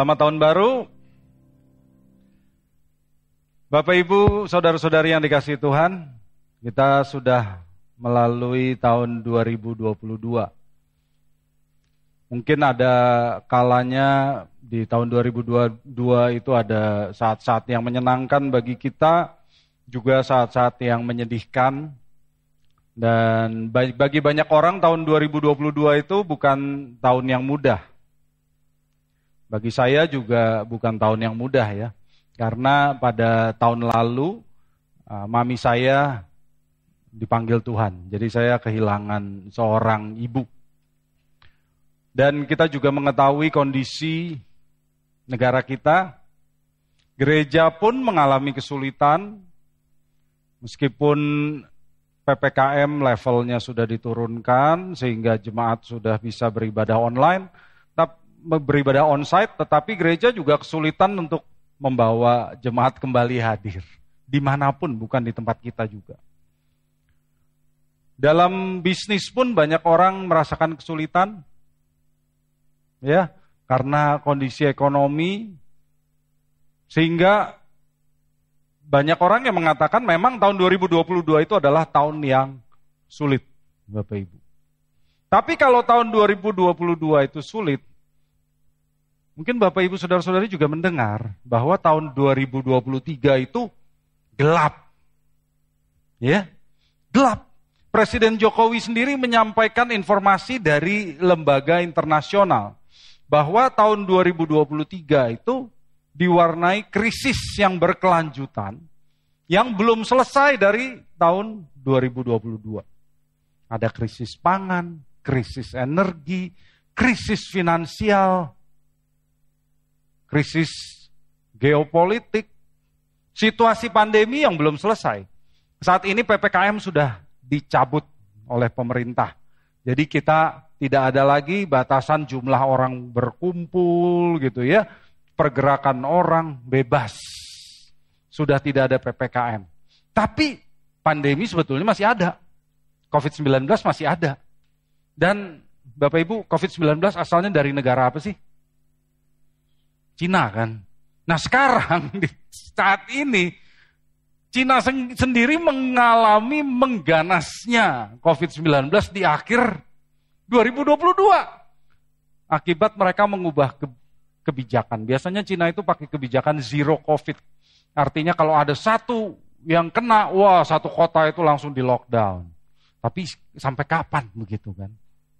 Selamat tahun baru. Bapak Ibu, saudara-saudari yang dikasih Tuhan, kita sudah melalui tahun 2022. Mungkin ada kalanya di tahun 2022 itu ada saat-saat yang menyenangkan bagi kita, juga saat-saat yang menyedihkan. Dan bagi banyak orang tahun 2022 itu bukan tahun yang mudah. Bagi saya juga bukan tahun yang mudah ya. Karena pada tahun lalu uh, mami saya dipanggil Tuhan. Jadi saya kehilangan seorang ibu. Dan kita juga mengetahui kondisi negara kita. Gereja pun mengalami kesulitan meskipun PPKM levelnya sudah diturunkan sehingga jemaat sudah bisa beribadah online beribadah onsite, tetapi gereja juga kesulitan untuk membawa jemaat kembali hadir. Di mana pun, bukan di tempat kita juga. Dalam bisnis pun banyak orang merasakan kesulitan, ya, karena kondisi ekonomi, sehingga banyak orang yang mengatakan memang tahun 2022 itu adalah tahun yang sulit, Bapak Ibu. Tapi kalau tahun 2022 itu sulit, Mungkin Bapak Ibu Saudara-saudari juga mendengar bahwa tahun 2023 itu gelap. Ya, gelap. Presiden Jokowi sendiri menyampaikan informasi dari lembaga internasional bahwa tahun 2023 itu diwarnai krisis yang berkelanjutan yang belum selesai dari tahun 2022. Ada krisis pangan, krisis energi, krisis finansial, krisis geopolitik, situasi pandemi yang belum selesai. Saat ini PPKM sudah dicabut oleh pemerintah. Jadi kita tidak ada lagi batasan jumlah orang berkumpul gitu ya. Pergerakan orang bebas. Sudah tidak ada PPKM. Tapi pandemi sebetulnya masih ada. COVID-19 masih ada. Dan Bapak Ibu, COVID-19 asalnya dari negara apa sih? Cina kan. Nah sekarang di saat ini Cina sendiri mengalami mengganasnya COVID-19 di akhir 2022. Akibat mereka mengubah ke, kebijakan. Biasanya Cina itu pakai kebijakan zero COVID. Artinya kalau ada satu yang kena, wah satu kota itu langsung di lockdown. Tapi sampai kapan begitu kan?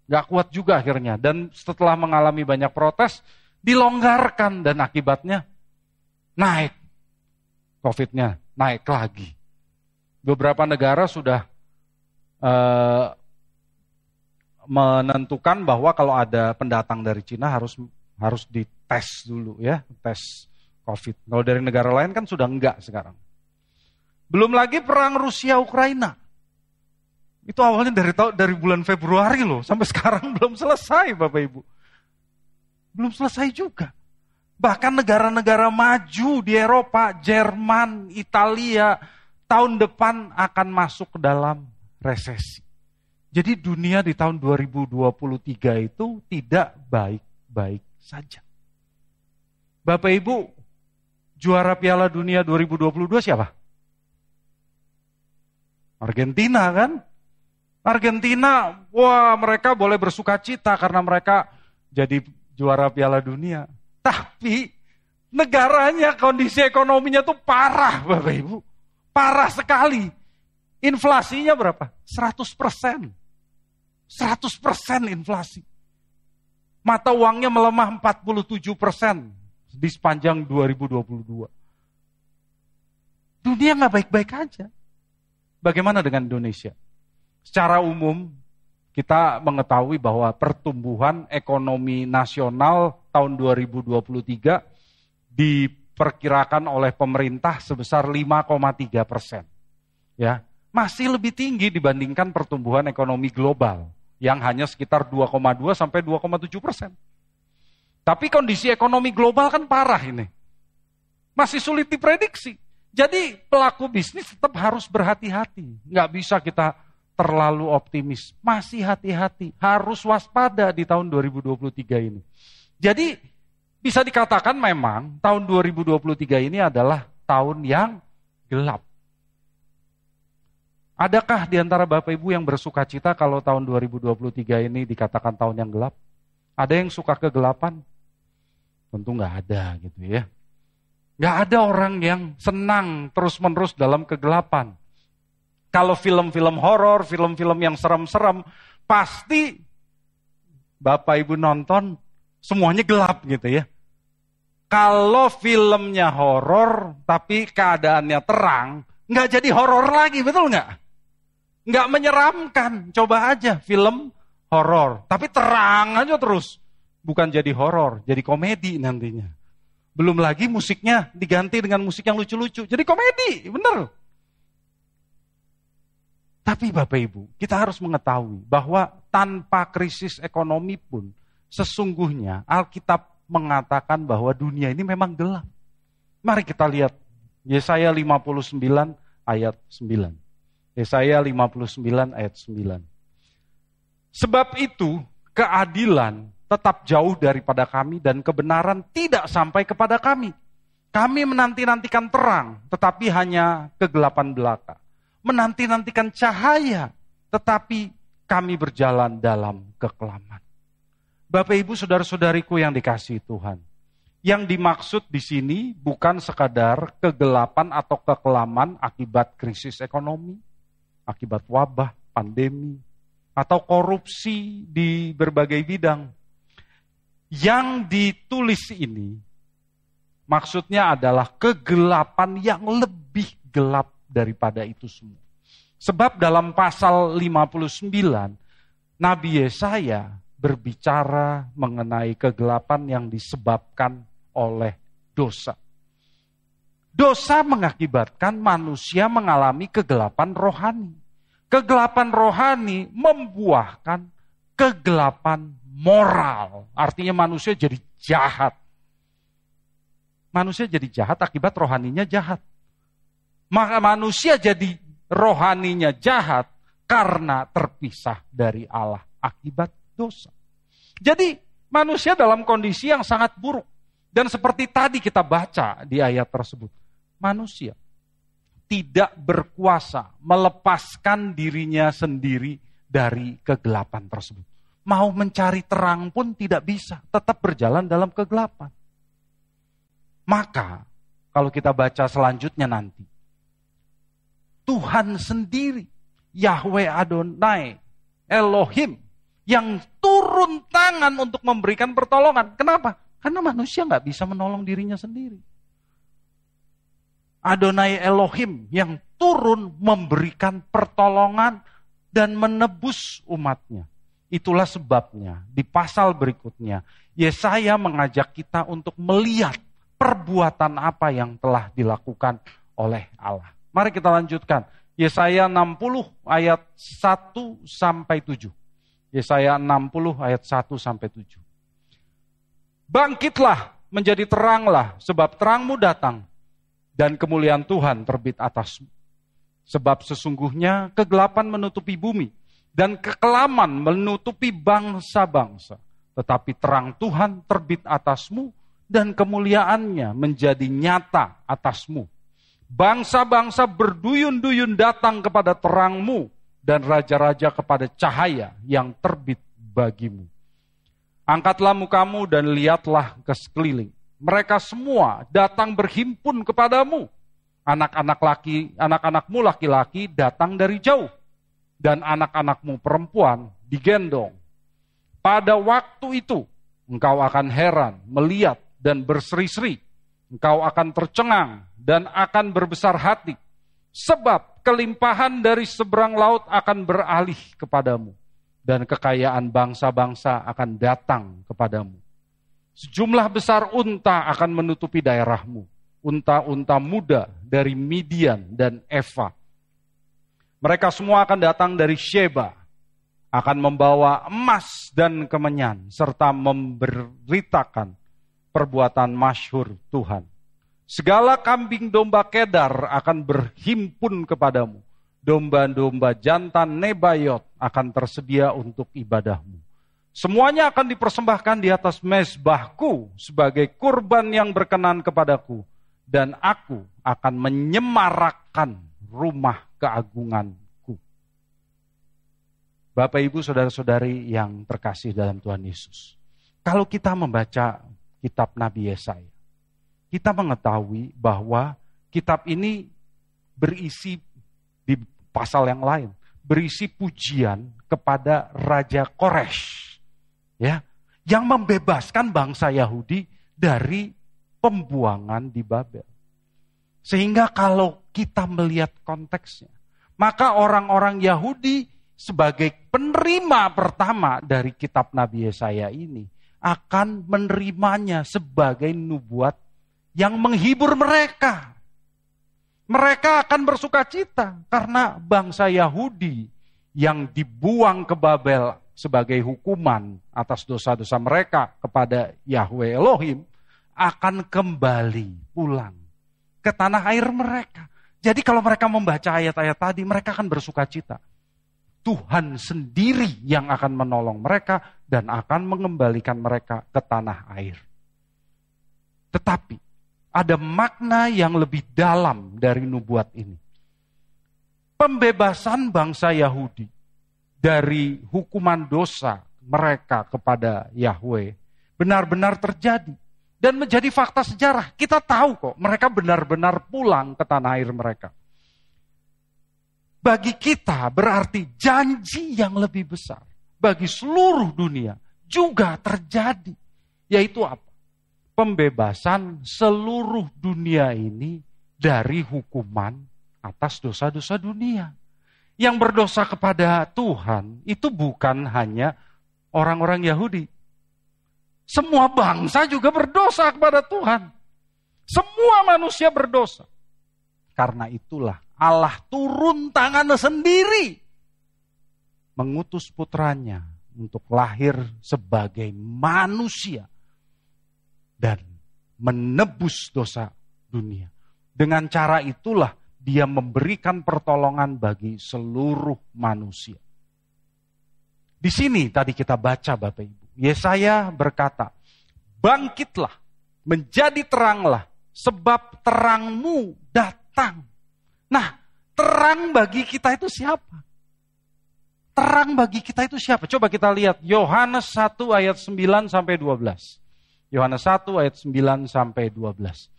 Gak kuat juga akhirnya. Dan setelah mengalami banyak protes, dilonggarkan dan akibatnya naik. COVID-nya naik lagi. Beberapa negara sudah uh, menentukan bahwa kalau ada pendatang dari Cina harus harus dites dulu ya, tes COVID. Kalau dari negara lain kan sudah enggak sekarang. Belum lagi perang Rusia Ukraina. Itu awalnya dari dari bulan Februari loh, sampai sekarang belum selesai Bapak Ibu. Belum selesai juga. Bahkan negara-negara maju di Eropa, Jerman, Italia, tahun depan akan masuk ke dalam resesi. Jadi dunia di tahun 2023 itu tidak baik-baik saja. Bapak Ibu, juara Piala Dunia 2022 siapa? Argentina kan? Argentina, wah mereka boleh bersuka cita karena mereka jadi juara Piala Dunia. Tapi negaranya kondisi ekonominya tuh parah Bapak Ibu. Parah sekali. Inflasinya berapa? 100 persen. 100 persen inflasi. Mata uangnya melemah 47 persen di sepanjang 2022. Dunia nggak baik-baik aja. Bagaimana dengan Indonesia? Secara umum, kita mengetahui bahwa pertumbuhan ekonomi nasional tahun 2023 diperkirakan oleh pemerintah sebesar 5,3 persen. Ya, masih lebih tinggi dibandingkan pertumbuhan ekonomi global yang hanya sekitar 2,2 sampai 2,7 persen. Tapi kondisi ekonomi global kan parah ini. Masih sulit diprediksi. Jadi pelaku bisnis tetap harus berhati-hati. Nggak bisa kita terlalu optimis. Masih hati-hati, harus waspada di tahun 2023 ini. Jadi bisa dikatakan memang tahun 2023 ini adalah tahun yang gelap. Adakah di antara Bapak Ibu yang bersuka cita kalau tahun 2023 ini dikatakan tahun yang gelap? Ada yang suka kegelapan? Tentu nggak ada gitu ya. Nggak ada orang yang senang terus-menerus dalam kegelapan. Kalau film-film horor, film-film yang serem-serem, pasti Bapak Ibu nonton semuanya gelap gitu ya. Kalau filmnya horor tapi keadaannya terang, nggak jadi horor lagi, betul nggak? Nggak menyeramkan. Coba aja film horor. Tapi terang aja terus. Bukan jadi horor, jadi komedi nantinya. Belum lagi musiknya diganti dengan musik yang lucu-lucu. Jadi komedi, bener. Tapi Bapak Ibu, kita harus mengetahui bahwa tanpa krisis ekonomi pun, sesungguhnya Alkitab mengatakan bahwa dunia ini memang gelap. Mari kita lihat Yesaya 59 ayat 9. Yesaya 59 ayat 9. Sebab itu keadilan tetap jauh daripada kami dan kebenaran tidak sampai kepada kami. Kami menanti-nantikan terang, tetapi hanya kegelapan belaka. Menanti-nantikan cahaya, tetapi kami berjalan dalam kekelaman. Bapak Ibu saudara-saudariku yang dikasih Tuhan. Yang dimaksud di sini bukan sekadar kegelapan atau kekelaman akibat krisis ekonomi, akibat wabah, pandemi, atau korupsi di berbagai bidang. Yang ditulis ini maksudnya adalah kegelapan yang lebih gelap daripada itu semua. Sebab dalam pasal 59 Nabi Yesaya berbicara mengenai kegelapan yang disebabkan oleh dosa. Dosa mengakibatkan manusia mengalami kegelapan rohani. Kegelapan rohani membuahkan kegelapan moral. Artinya manusia jadi jahat. Manusia jadi jahat akibat rohaninya jahat. Maka manusia jadi rohaninya jahat karena terpisah dari Allah akibat dosa. Jadi manusia dalam kondisi yang sangat buruk. Dan seperti tadi kita baca di ayat tersebut. Manusia tidak berkuasa melepaskan dirinya sendiri dari kegelapan tersebut. Mau mencari terang pun tidak bisa, tetap berjalan dalam kegelapan. Maka, kalau kita baca selanjutnya nanti, Tuhan sendiri, Yahweh Adonai, Elohim, yang turun tangan untuk memberikan pertolongan. Kenapa? Karena manusia nggak bisa menolong dirinya sendiri. Adonai Elohim yang turun memberikan pertolongan dan menebus umatnya. Itulah sebabnya di pasal berikutnya Yesaya mengajak kita untuk melihat perbuatan apa yang telah dilakukan oleh Allah. Mari kita lanjutkan. Yesaya 60 ayat 1 sampai 7. Yesaya 60 ayat 1 sampai 7. Bangkitlah menjadi teranglah sebab terangmu datang dan kemuliaan Tuhan terbit atasmu. Sebab sesungguhnya kegelapan menutupi bumi dan kekelaman menutupi bangsa-bangsa. Tetapi terang Tuhan terbit atasmu dan kemuliaannya menjadi nyata atasmu. Bangsa-bangsa berduyun-duyun datang kepada terangmu dan raja-raja kepada cahaya yang terbit bagimu. Angkatlah mukamu dan lihatlah ke sekeliling mereka semua datang berhimpun kepadamu. Anak-anak laki, anak-anakmu laki-laki datang dari jauh dan anak-anakmu perempuan digendong. Pada waktu itu engkau akan heran melihat dan berseri-seri. Engkau akan tercengang dan akan berbesar hati. Sebab kelimpahan dari seberang laut akan beralih kepadamu. Dan kekayaan bangsa-bangsa akan datang kepadamu Sejumlah besar unta akan menutupi daerahmu. Unta-unta muda dari Midian dan Eva. Mereka semua akan datang dari Sheba. Akan membawa emas dan kemenyan. Serta memberitakan perbuatan masyhur Tuhan. Segala kambing domba kedar akan berhimpun kepadamu. domba-domba jantan Nebayot akan tersedia untuk ibadahmu. Semuanya akan dipersembahkan di atas mesbahku sebagai kurban yang berkenan kepadaku. Dan aku akan menyemarakkan rumah keagunganku. Bapak, Ibu, Saudara-saudari yang terkasih dalam Tuhan Yesus. Kalau kita membaca kitab Nabi Yesaya, kita mengetahui bahwa kitab ini berisi di pasal yang lain, berisi pujian kepada Raja Koresh ya yang membebaskan bangsa Yahudi dari pembuangan di Babel. Sehingga kalau kita melihat konteksnya, maka orang-orang Yahudi sebagai penerima pertama dari kitab Nabi Yesaya ini akan menerimanya sebagai nubuat yang menghibur mereka. Mereka akan bersuka cita karena bangsa Yahudi yang dibuang ke Babel sebagai hukuman atas dosa-dosa mereka kepada Yahweh Elohim akan kembali pulang ke tanah air mereka. Jadi kalau mereka membaca ayat-ayat tadi, mereka akan bersuka cita. Tuhan sendiri yang akan menolong mereka dan akan mengembalikan mereka ke tanah air. Tetapi ada makna yang lebih dalam dari nubuat ini. Pembebasan bangsa Yahudi dari hukuman dosa mereka kepada Yahweh benar-benar terjadi dan menjadi fakta sejarah. Kita tahu kok mereka benar-benar pulang ke tanah air mereka. Bagi kita berarti janji yang lebih besar bagi seluruh dunia juga terjadi. Yaitu apa? Pembebasan seluruh dunia ini dari hukuman atas dosa-dosa dunia yang berdosa kepada Tuhan itu bukan hanya orang-orang Yahudi. Semua bangsa juga berdosa kepada Tuhan. Semua manusia berdosa. Karena itulah Allah turun tangannya sendiri mengutus putranya untuk lahir sebagai manusia dan menebus dosa dunia. Dengan cara itulah dia memberikan pertolongan bagi seluruh manusia. Di sini tadi kita baca Bapak Ibu. Yesaya berkata, bangkitlah, menjadi teranglah, sebab terangmu datang. Nah, terang bagi kita itu siapa? Terang bagi kita itu siapa? Coba kita lihat Yohanes 1 ayat 9 sampai 12. Yohanes 1 ayat 9 sampai 12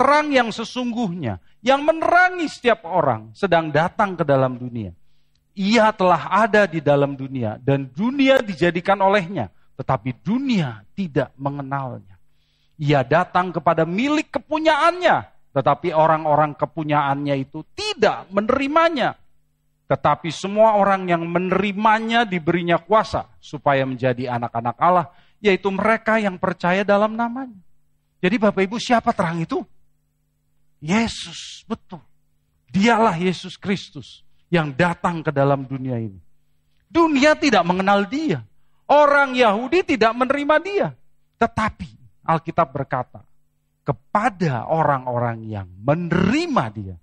terang yang sesungguhnya, yang menerangi setiap orang sedang datang ke dalam dunia. Ia telah ada di dalam dunia dan dunia dijadikan olehnya, tetapi dunia tidak mengenalnya. Ia datang kepada milik kepunyaannya, tetapi orang-orang kepunyaannya itu tidak menerimanya. Tetapi semua orang yang menerimanya diberinya kuasa supaya menjadi anak-anak Allah, yaitu mereka yang percaya dalam namanya. Jadi Bapak Ibu siapa terang itu? Yesus, betul. Dialah Yesus Kristus yang datang ke dalam dunia ini. Dunia tidak mengenal dia. Orang Yahudi tidak menerima dia. Tetapi Alkitab berkata, kepada orang-orang yang menerima dia,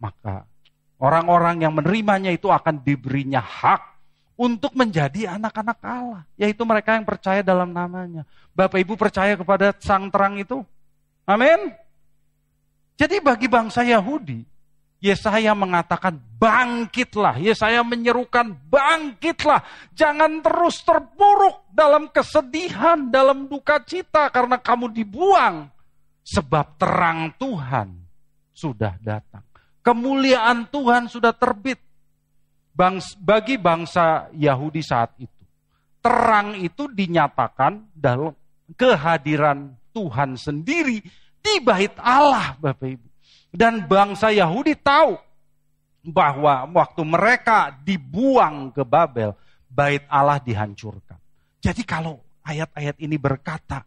maka orang-orang yang menerimanya itu akan diberinya hak untuk menjadi anak-anak Allah, yaitu mereka yang percaya dalam namanya. Bapak Ibu percaya kepada Sang Terang itu? Amin. Jadi bagi bangsa Yahudi, Yesaya mengatakan bangkitlah. Yesaya menyerukan bangkitlah. Jangan terus terpuruk dalam kesedihan, dalam duka cita karena kamu dibuang. Sebab terang Tuhan sudah datang. Kemuliaan Tuhan sudah terbit. Bangs, bagi bangsa Yahudi saat itu. Terang itu dinyatakan dalam kehadiran Tuhan sendiri di bait Allah, Bapak Ibu. Dan bangsa Yahudi tahu bahwa waktu mereka dibuang ke Babel, bait Allah dihancurkan. Jadi kalau ayat-ayat ini berkata,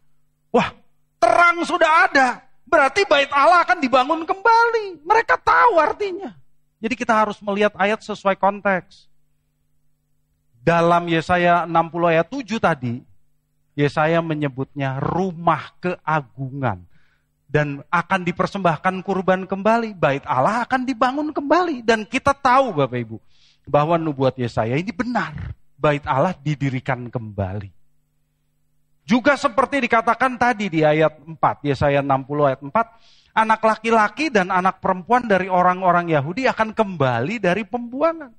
wah terang sudah ada, berarti bait Allah akan dibangun kembali. Mereka tahu artinya. Jadi kita harus melihat ayat sesuai konteks. Dalam Yesaya 60 ayat 7 tadi, Yesaya menyebutnya rumah keagungan dan akan dipersembahkan kurban kembali. Bait Allah akan dibangun kembali. Dan kita tahu Bapak Ibu bahwa nubuat Yesaya ini benar. Bait Allah didirikan kembali. Juga seperti dikatakan tadi di ayat 4, Yesaya 60 ayat 4, anak laki-laki dan anak perempuan dari orang-orang Yahudi akan kembali dari pembuangan.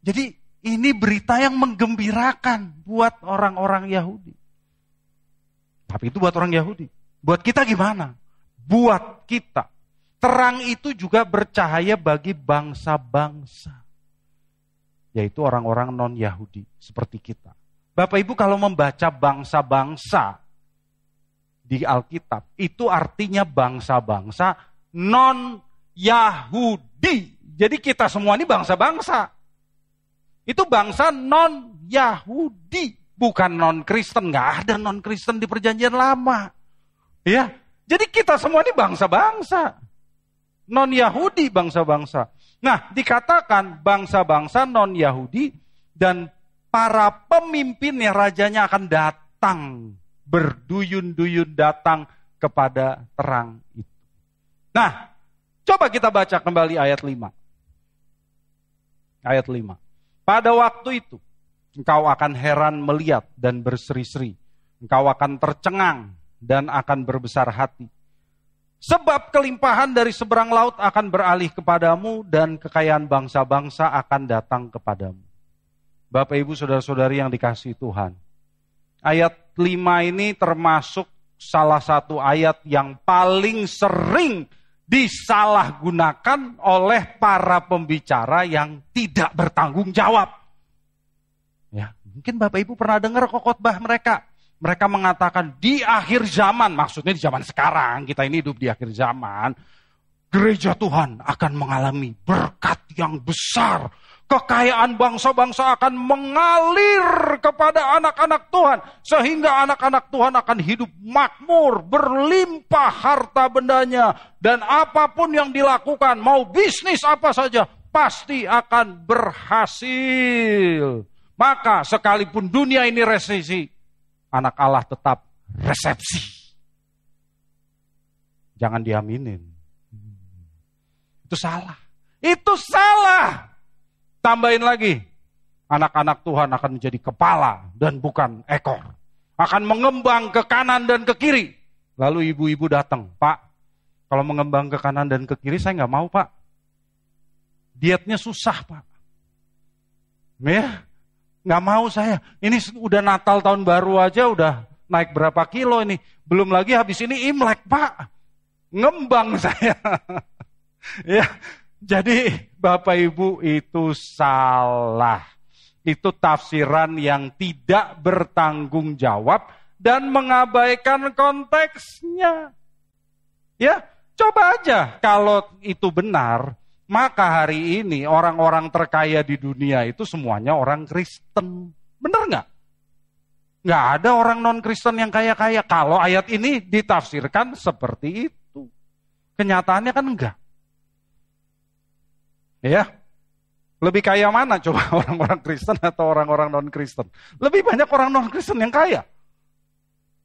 Jadi ini berita yang menggembirakan buat orang-orang Yahudi. Tapi itu buat orang Yahudi. Buat kita gimana? Buat kita. Terang itu juga bercahaya bagi bangsa-bangsa. Yaitu orang-orang non-Yahudi seperti kita. Bapak Ibu kalau membaca bangsa-bangsa di Alkitab, itu artinya bangsa-bangsa non-Yahudi. Jadi kita semua ini bangsa-bangsa. Itu bangsa non-Yahudi, bukan non-Kristen. Nggak ada non-Kristen di perjanjian lama. Ya, jadi kita semua ini bangsa-bangsa. Non-Yahudi bangsa-bangsa. Nah, dikatakan bangsa-bangsa non-Yahudi dan para pemimpinnya rajanya akan datang berduyun-duyun datang kepada terang itu. Nah, coba kita baca kembali ayat 5. Ayat 5. Pada waktu itu, engkau akan heran melihat dan berseri-seri. Engkau akan tercengang dan akan berbesar hati. Sebab kelimpahan dari seberang laut akan beralih kepadamu dan kekayaan bangsa-bangsa akan datang kepadamu. Bapak Ibu Saudara-saudari yang dikasih Tuhan. Ayat 5 ini termasuk salah satu ayat yang paling sering disalahgunakan oleh para pembicara yang tidak bertanggung jawab. Ya, mungkin Bapak Ibu pernah dengar khotbah mereka. Mereka mengatakan di akhir zaman, maksudnya di zaman sekarang, kita ini hidup di akhir zaman, gereja Tuhan akan mengalami berkat yang besar kekayaan bangsa-bangsa akan mengalir kepada anak-anak Tuhan. Sehingga anak-anak Tuhan akan hidup makmur, berlimpah harta bendanya. Dan apa pun yang dilakukan, mau bisnis apa saja, pasti akan berhasil. Maka sekalipun dunia ini resesi, anak Allah tetap resepsi. Jangan diaminin. Itu salah. Itu salah. Tambahin lagi, anak-anak Tuhan akan menjadi kepala dan bukan ekor. Akan mengembang ke kanan dan ke kiri. Lalu ibu-ibu datang, Pak, kalau mengembang ke kanan dan ke kiri saya nggak mau Pak. Dietnya susah Pak. Ya, nggak mau saya. Ini udah Natal tahun baru aja udah naik berapa kilo ini. Belum lagi habis ini Imlek Pak. Ngembang saya. ya, jadi Bapak Ibu itu salah. Itu tafsiran yang tidak bertanggung jawab dan mengabaikan konteksnya. Ya, coba aja kalau itu benar, maka hari ini orang-orang terkaya di dunia itu semuanya orang Kristen. Benar nggak? Nggak ada orang non-Kristen yang kaya-kaya. Kalau ayat ini ditafsirkan seperti itu. Kenyataannya kan enggak. Ya. Lebih kaya mana coba orang-orang Kristen atau orang-orang non-Kristen? Lebih banyak orang non-Kristen yang kaya.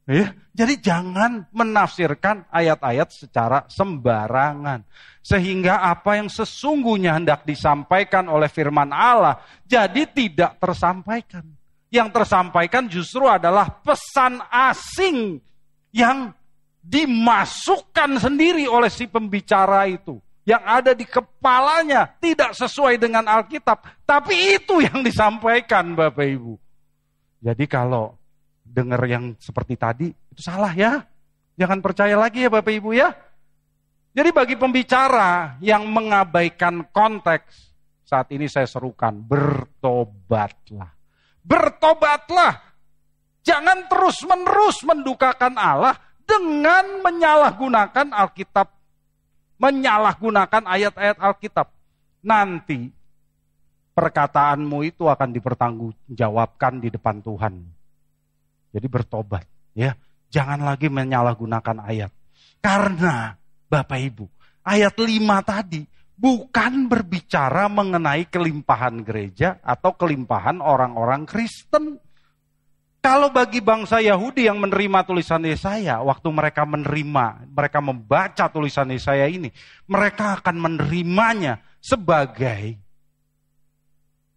Ya, jadi jangan menafsirkan ayat-ayat secara sembarangan. Sehingga apa yang sesungguhnya hendak disampaikan oleh firman Allah jadi tidak tersampaikan. Yang tersampaikan justru adalah pesan asing yang dimasukkan sendiri oleh si pembicara itu yang ada di kepalanya tidak sesuai dengan Alkitab. Tapi itu yang disampaikan Bapak Ibu. Jadi kalau dengar yang seperti tadi, itu salah ya. Jangan percaya lagi ya Bapak Ibu ya. Jadi bagi pembicara yang mengabaikan konteks, saat ini saya serukan, bertobatlah. Bertobatlah. Jangan terus-menerus mendukakan Allah dengan menyalahgunakan Alkitab menyalahgunakan ayat-ayat Alkitab. Nanti perkataanmu itu akan dipertanggungjawabkan di depan Tuhan. Jadi bertobat, ya. Jangan lagi menyalahgunakan ayat. Karena Bapak Ibu, ayat 5 tadi bukan berbicara mengenai kelimpahan gereja atau kelimpahan orang-orang Kristen. Kalau bagi bangsa Yahudi yang menerima tulisan Yesaya, waktu mereka menerima, mereka membaca tulisan Yesaya ini, mereka akan menerimanya sebagai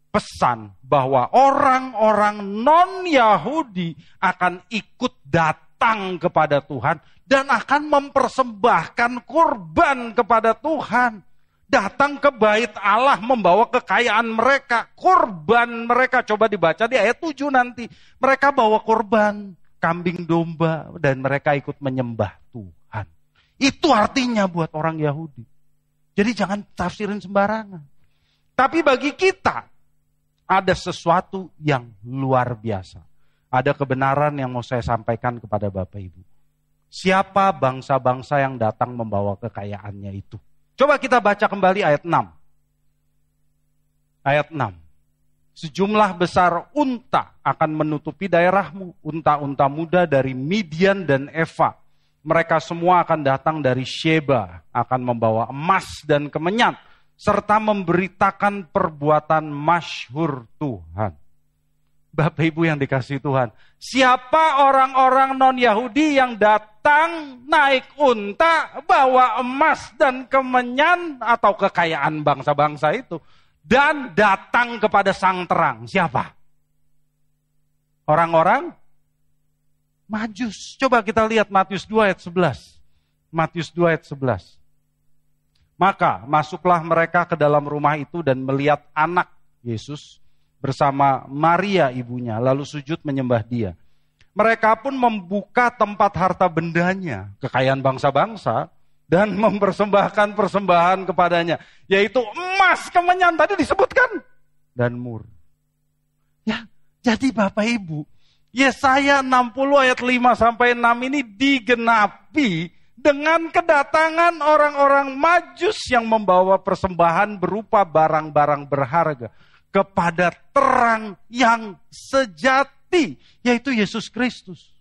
pesan bahwa orang-orang non-Yahudi akan ikut datang kepada Tuhan dan akan mempersembahkan kurban kepada Tuhan datang ke bait Allah membawa kekayaan mereka, korban mereka. Coba dibaca di ayat 7 nanti. Mereka bawa korban, kambing domba, dan mereka ikut menyembah Tuhan. Itu artinya buat orang Yahudi. Jadi jangan tafsirin sembarangan. Tapi bagi kita, ada sesuatu yang luar biasa. Ada kebenaran yang mau saya sampaikan kepada Bapak Ibu. Siapa bangsa-bangsa yang datang membawa kekayaannya itu? Coba kita baca kembali ayat 6. Ayat 6. Sejumlah besar unta akan menutupi daerahmu, unta-unta muda dari Midian dan Eva. Mereka semua akan datang dari Sheba, akan membawa emas dan kemenyan, serta memberitakan perbuatan masyhur Tuhan. Bapak Ibu yang dikasih Tuhan. Siapa orang-orang non-Yahudi yang datang naik unta, bawa emas dan kemenyan atau kekayaan bangsa-bangsa itu. Dan datang kepada sang terang. Siapa? Orang-orang Majus. Coba kita lihat Matius 2 ayat 11. Matius 2 ayat 11. Maka masuklah mereka ke dalam rumah itu dan melihat anak Yesus bersama Maria ibunya, lalu sujud menyembah dia. Mereka pun membuka tempat harta bendanya, kekayaan bangsa-bangsa, dan mempersembahkan persembahan kepadanya, yaitu emas kemenyan tadi disebutkan, dan mur. Ya, jadi Bapak Ibu, Yesaya 60 ayat 5 sampai 6 ini digenapi dengan kedatangan orang-orang majus yang membawa persembahan berupa barang-barang berharga kepada terang yang sejati, yaitu Yesus Kristus.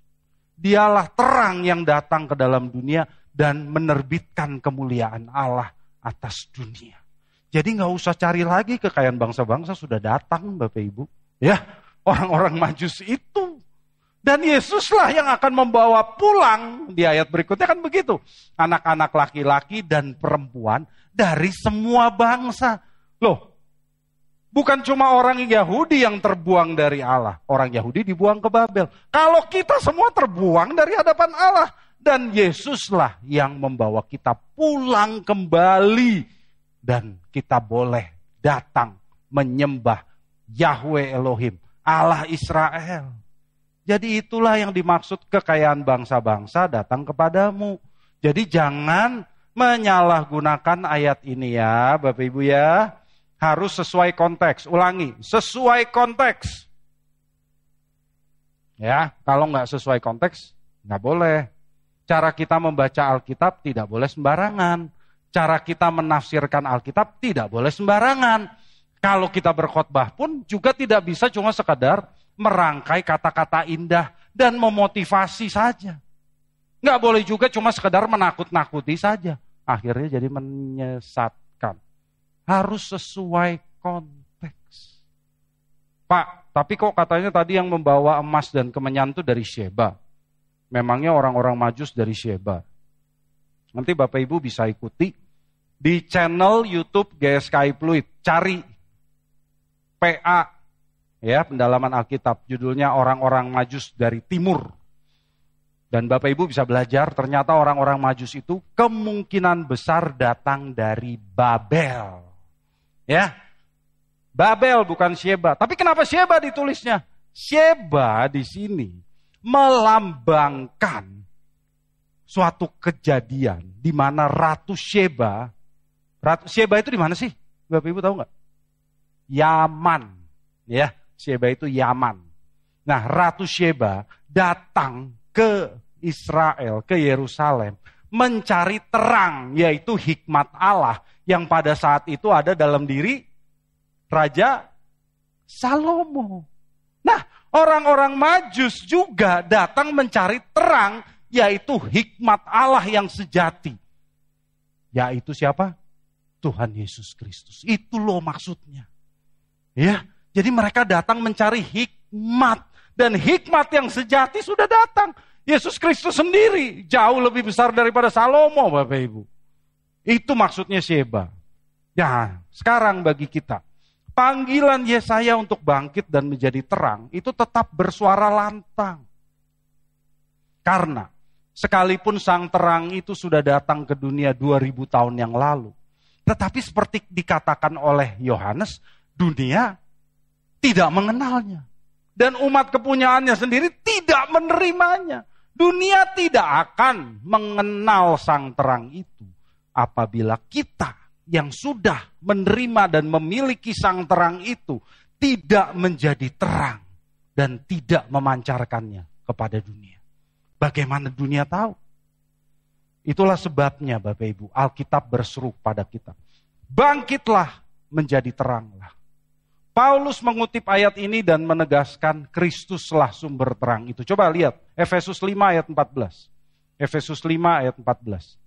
Dialah terang yang datang ke dalam dunia dan menerbitkan kemuliaan Allah atas dunia. Jadi nggak usah cari lagi kekayaan bangsa-bangsa sudah datang Bapak Ibu. Ya, orang-orang majus itu. Dan Yesuslah yang akan membawa pulang di ayat berikutnya kan begitu. Anak-anak laki-laki dan perempuan dari semua bangsa. Loh, Bukan cuma orang Yahudi yang terbuang dari Allah. Orang Yahudi dibuang ke Babel. Kalau kita semua terbuang dari hadapan Allah. Dan Yesuslah yang membawa kita pulang kembali. Dan kita boleh datang menyembah Yahweh Elohim. Allah Israel. Jadi itulah yang dimaksud kekayaan bangsa-bangsa datang kepadamu. Jadi jangan menyalahgunakan ayat ini ya Bapak Ibu ya harus sesuai konteks. Ulangi, sesuai konteks. Ya, kalau nggak sesuai konteks, nggak boleh. Cara kita membaca Alkitab tidak boleh sembarangan. Cara kita menafsirkan Alkitab tidak boleh sembarangan. Kalau kita berkhotbah pun juga tidak bisa cuma sekadar merangkai kata-kata indah dan memotivasi saja. Nggak boleh juga cuma sekadar menakut-nakuti saja. Akhirnya jadi menyesatkan harus sesuai konteks. Pak, tapi kok katanya tadi yang membawa emas dan kemenyan itu dari Sheba. Memangnya orang-orang majus dari Sheba. Nanti Bapak Ibu bisa ikuti di channel YouTube GSKI Fluid. Cari PA ya pendalaman Alkitab. Judulnya orang-orang majus dari timur. Dan Bapak Ibu bisa belajar ternyata orang-orang majus itu kemungkinan besar datang dari Babel. Ya. Babel bukan Sheba. Tapi kenapa Sheba ditulisnya? Sheba di sini melambangkan suatu kejadian di mana Ratu Sheba, Ratu Sheba itu di mana sih? Bapak Ibu tahu nggak? Yaman, ya. Sheba itu Yaman. Nah, Ratu Sheba datang ke Israel, ke Yerusalem, mencari terang, yaitu hikmat Allah yang pada saat itu ada dalam diri Raja Salomo. Nah, orang-orang Majus juga datang mencari terang, yaitu hikmat Allah yang sejati. Yaitu siapa? Tuhan Yesus Kristus. Itu loh maksudnya. Ya, jadi mereka datang mencari hikmat Dan hikmat yang sejati sudah datang. Yesus Kristus sendiri jauh lebih besar daripada Salomo, Bapak Ibu. Itu maksudnya Sheba. Ya, sekarang bagi kita, panggilan Yesaya untuk bangkit dan menjadi terang itu tetap bersuara lantang. Karena sekalipun sang terang itu sudah datang ke dunia 2000 tahun yang lalu, tetapi seperti dikatakan oleh Yohanes, dunia tidak mengenalnya. Dan umat kepunyaannya sendiri tidak menerimanya. Dunia tidak akan mengenal sang terang itu apabila kita yang sudah menerima dan memiliki sang terang itu tidak menjadi terang dan tidak memancarkannya kepada dunia. Bagaimana dunia tahu? Itulah sebabnya Bapak Ibu, Alkitab berseru pada kita. Bangkitlah menjadi teranglah. Paulus mengutip ayat ini dan menegaskan Kristuslah sumber terang itu. Coba lihat Efesus 5 ayat 14. Efesus 5 ayat 14.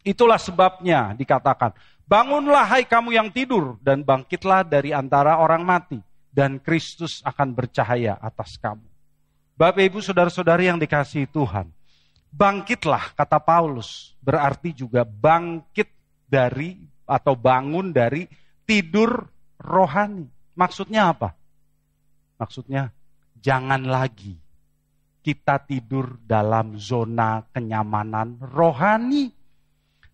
Itulah sebabnya dikatakan, bangunlah hai kamu yang tidur dan bangkitlah dari antara orang mati dan Kristus akan bercahaya atas kamu. Bapak ibu saudara-saudari yang dikasihi Tuhan, bangkitlah kata Paulus berarti juga bangkit dari atau bangun dari tidur rohani. Maksudnya apa? Maksudnya jangan lagi kita tidur dalam zona kenyamanan rohani.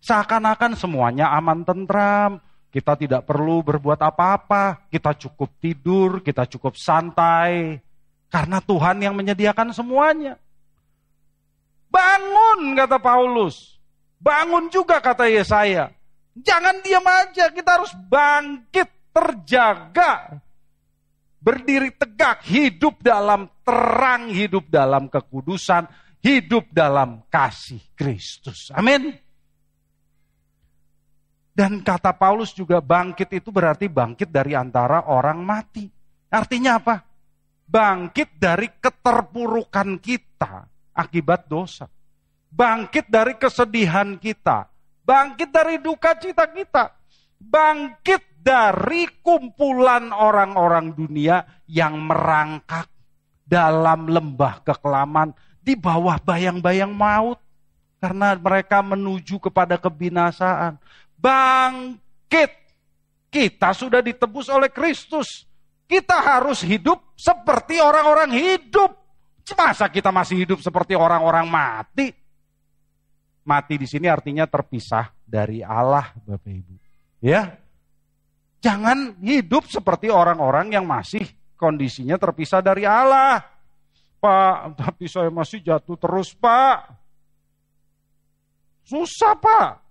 Seakan-akan semuanya aman tentram, kita tidak perlu berbuat apa-apa, kita cukup tidur, kita cukup santai, karena Tuhan yang menyediakan semuanya. Bangun, kata Paulus. Bangun juga, kata Yesaya. Jangan diam aja, kita harus bangkit terjaga, berdiri tegak, hidup dalam terang, hidup dalam kekudusan, hidup dalam kasih Kristus. Amin. Dan kata Paulus juga bangkit itu berarti bangkit dari antara orang mati. Artinya apa? Bangkit dari keterpurukan kita akibat dosa. Bangkit dari kesedihan kita. Bangkit dari duka cita kita. Bangkit dari kumpulan orang-orang dunia yang merangkak dalam lembah kekelaman di bawah bayang-bayang maut karena mereka menuju kepada kebinasaan. Bangkit. Kita sudah ditebus oleh Kristus. Kita harus hidup seperti orang-orang hidup. Masa kita masih hidup seperti orang-orang mati? Mati di sini artinya terpisah dari Allah, Bapak Ibu. Ya, Jangan hidup seperti orang-orang yang masih kondisinya terpisah dari Allah. Pak, tapi saya masih jatuh terus, Pak. Susah, Pak.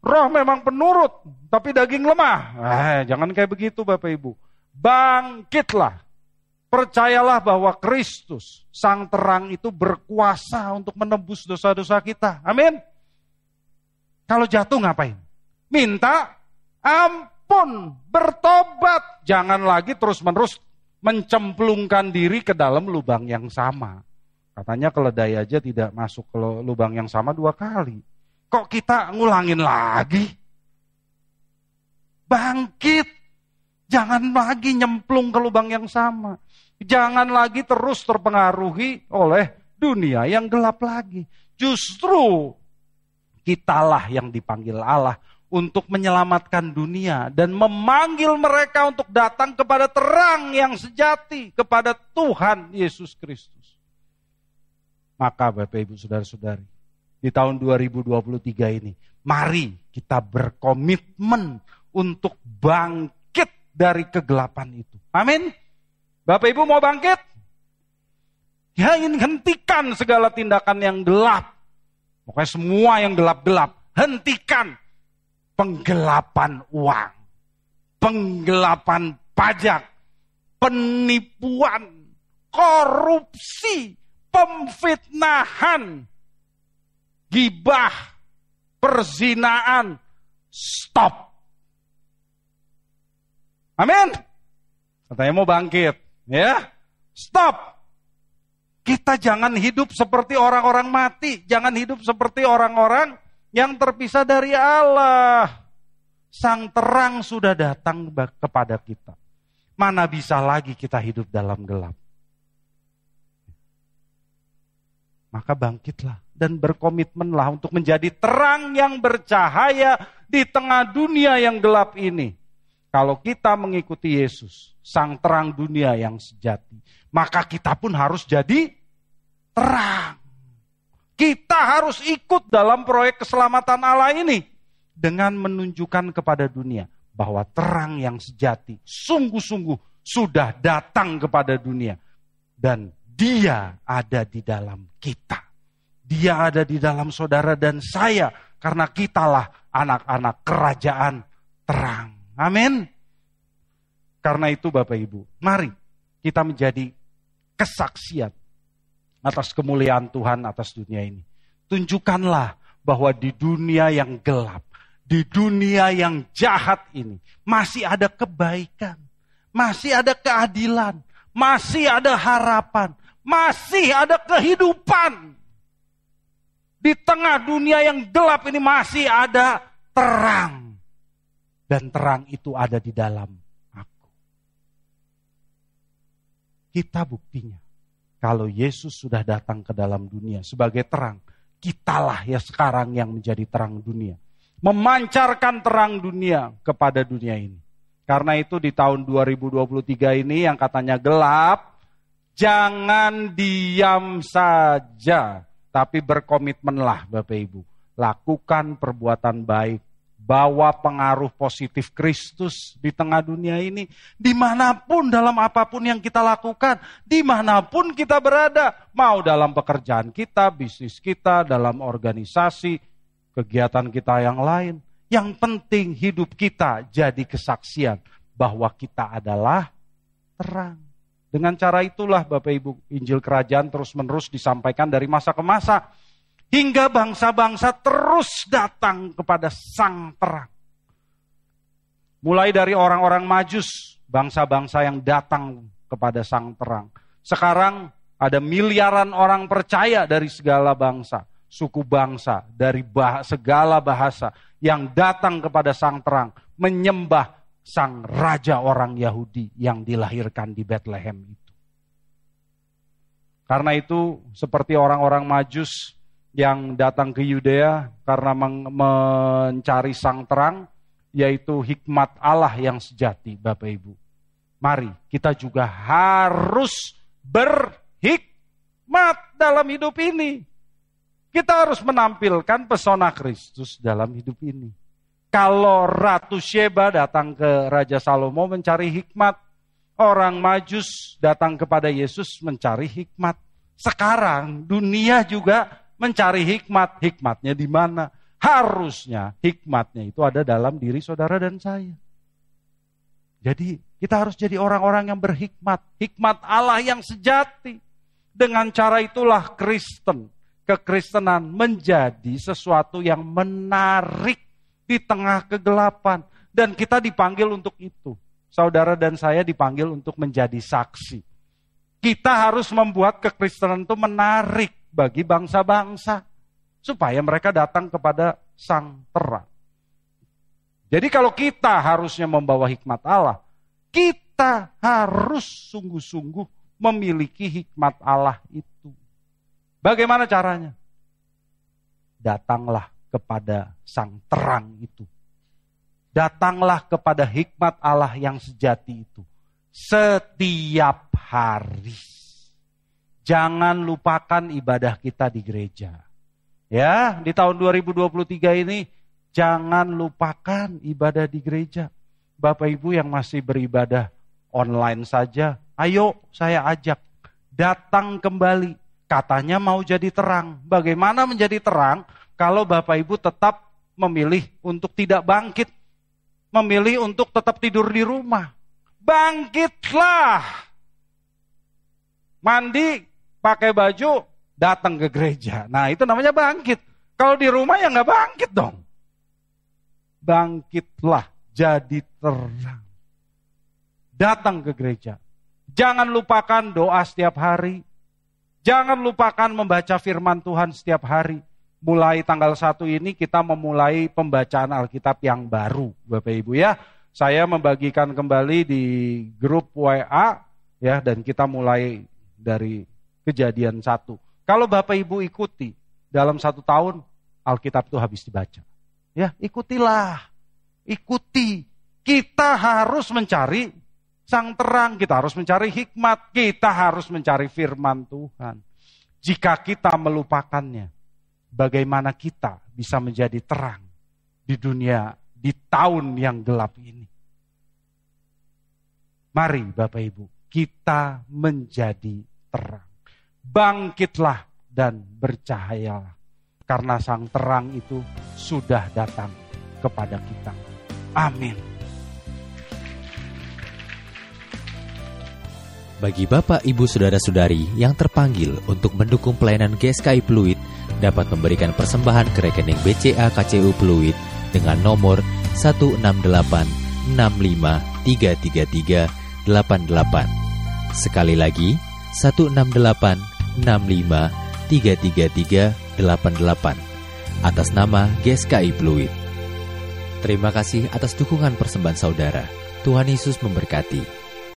Roh memang penurut, tapi daging lemah. Eh, jangan kayak begitu, Bapak Ibu. Bangkitlah. Percayalah bahwa Kristus, Sang Terang itu berkuasa untuk menembus dosa-dosa kita. Amin. Kalau jatuh ngapain? Minta ampun pun bertobat. Jangan lagi terus-menerus mencemplungkan diri ke dalam lubang yang sama. Katanya keledai aja tidak masuk ke lubang yang sama dua kali. Kok kita ngulangin lagi? Bangkit. Jangan lagi nyemplung ke lubang yang sama. Jangan lagi terus terpengaruhi oleh dunia yang gelap lagi. Justru kitalah yang dipanggil Allah untuk menyelamatkan dunia dan memanggil mereka untuk datang kepada terang yang sejati kepada Tuhan Yesus Kristus. Maka Bapak Ibu Saudara-saudari, di tahun 2023 ini, mari kita berkomitmen untuk bangkit dari kegelapan itu. Amin. Bapak Ibu mau bangkit? Ya ingin hentikan segala tindakan yang gelap. Pokoknya semua yang gelap-gelap, hentikan penggelapan uang, penggelapan pajak, penipuan, korupsi, pemfitnahan, gibah, perzinaan, stop. Amin. Katanya mau bangkit, ya. Stop. Kita jangan hidup seperti orang-orang mati, jangan hidup seperti orang-orang yang terpisah dari Allah. Sang terang sudah datang kepada kita. Mana bisa lagi kita hidup dalam gelap? maka bangkitlah dan berkomitmenlah untuk menjadi terang yang bercahaya di tengah dunia yang gelap ini. Kalau kita mengikuti Yesus, sang terang dunia yang sejati, maka kita pun harus jadi terang. Kita harus ikut dalam proyek keselamatan Allah ini dengan menunjukkan kepada dunia bahwa terang yang sejati sungguh-sungguh sudah datang kepada dunia dan dia ada di dalam kita. Dia ada di dalam saudara dan saya karena kitalah anak-anak kerajaan terang. Amin. Karena itu Bapak Ibu, mari kita menjadi kesaksian atas kemuliaan Tuhan atas dunia ini. Tunjukkanlah bahwa di dunia yang gelap, di dunia yang jahat ini masih ada kebaikan, masih ada keadilan, masih ada harapan, masih ada kehidupan. Di tengah dunia yang gelap ini masih ada terang. Dan terang itu ada di dalam aku. Kita buktinya. Kalau Yesus sudah datang ke dalam dunia sebagai terang, kitalah ya sekarang yang menjadi terang dunia. Memancarkan terang dunia kepada dunia ini. Karena itu di tahun 2023 ini yang katanya gelap, Jangan diam saja, tapi berkomitmenlah Bapak Ibu. Lakukan perbuatan baik, bawa pengaruh positif Kristus di tengah dunia ini. Di mana pun dalam apa pun yang kita lakukan, di mana pun kita berada. Mau dalam pekerjaan kita, bisnis kita, dalam organisasi, kegiatan kita yang lain. Yang penting hidup kita jadi kesaksian bahwa kita adalah terang. Dengan cara itulah Bapak Ibu Injil Kerajaan terus-menerus disampaikan dari masa ke masa. Hingga bangsa-bangsa terus datang kepada sang terang. Mulai dari orang-orang majus, bangsa-bangsa yang datang kepada sang terang. Sekarang ada miliaran orang percaya dari segala bangsa, suku bangsa, dari bah segala bahasa yang datang kepada sang terang, menyembah sang raja orang Yahudi yang dilahirkan di Bethlehem itu. Karena itu seperti orang-orang Majus yang datang ke Yudea karena mencari sang terang, yaitu hikmat Allah yang sejati, Bapak Ibu. Mari kita juga harus berhikmat dalam hidup ini. Kita harus menampilkan pesona Kristus dalam hidup ini. Kalau Ratu Sheba datang ke Raja Salomo mencari hikmat, orang Majus datang kepada Yesus mencari hikmat. Sekarang dunia juga mencari hikmat. Hikmatnya di mana? Harusnya hikmatnya itu ada dalam diri saudara dan saya. Jadi kita harus jadi orang-orang yang berhikmat. Hikmat Allah yang sejati. Dengan cara itulah Kristen, kekristenan menjadi sesuatu yang menarik di tengah kegelapan. Dan kita dipanggil untuk itu. Saudara dan saya dipanggil untuk menjadi saksi. Kita harus membuat kekristenan itu menarik bagi bangsa-bangsa. Supaya mereka datang kepada sang terang. Jadi kalau kita harusnya membawa hikmat Allah, kita harus sungguh-sungguh memiliki hikmat Allah itu. Bagaimana caranya? Datanglah kepada sang terang itu. Datanglah kepada hikmat Allah yang sejati itu. Setiap hari. Jangan lupakan ibadah kita di gereja. Ya, di tahun 2023 ini jangan lupakan ibadah di gereja. Bapak Ibu yang masih beribadah online saja, ayo saya ajak datang kembali. Katanya mau jadi terang. Bagaimana menjadi terang? kalau Bapak Ibu tetap memilih untuk tidak bangkit, memilih untuk tetap tidur di rumah. Bangkitlah. Mandi, pakai baju, datang ke gereja. Nah itu namanya bangkit. Kalau di rumah ya nggak bangkit dong. Bangkitlah, jadi terang. Datang ke gereja. Jangan lupakan doa setiap hari. Jangan lupakan membaca firman Tuhan setiap hari mulai tanggal 1 ini kita memulai pembacaan Alkitab yang baru, Bapak Ibu ya. Saya membagikan kembali di grup WA ya dan kita mulai dari kejadian satu. Kalau Bapak Ibu ikuti dalam satu tahun Alkitab itu habis dibaca. Ya, ikutilah. Ikuti. Kita harus mencari sang terang, kita harus mencari hikmat, kita harus mencari firman Tuhan. Jika kita melupakannya, bagaimana kita bisa menjadi terang di dunia di tahun yang gelap ini? Mari Bapak Ibu, kita menjadi terang. Bangkitlah dan bercahayalah. Karena sang terang itu sudah datang kepada kita. Amin. Bagi Bapak, Ibu, Saudara-saudari yang terpanggil untuk mendukung pelayanan GSKI Pluit dapat memberikan persembahan ke rekening BCA KCU Pluit dengan nomor 1686533388. Sekali lagi, 1686533388 atas nama GSKI Pluit. Terima kasih atas dukungan persembahan saudara. Tuhan Yesus memberkati.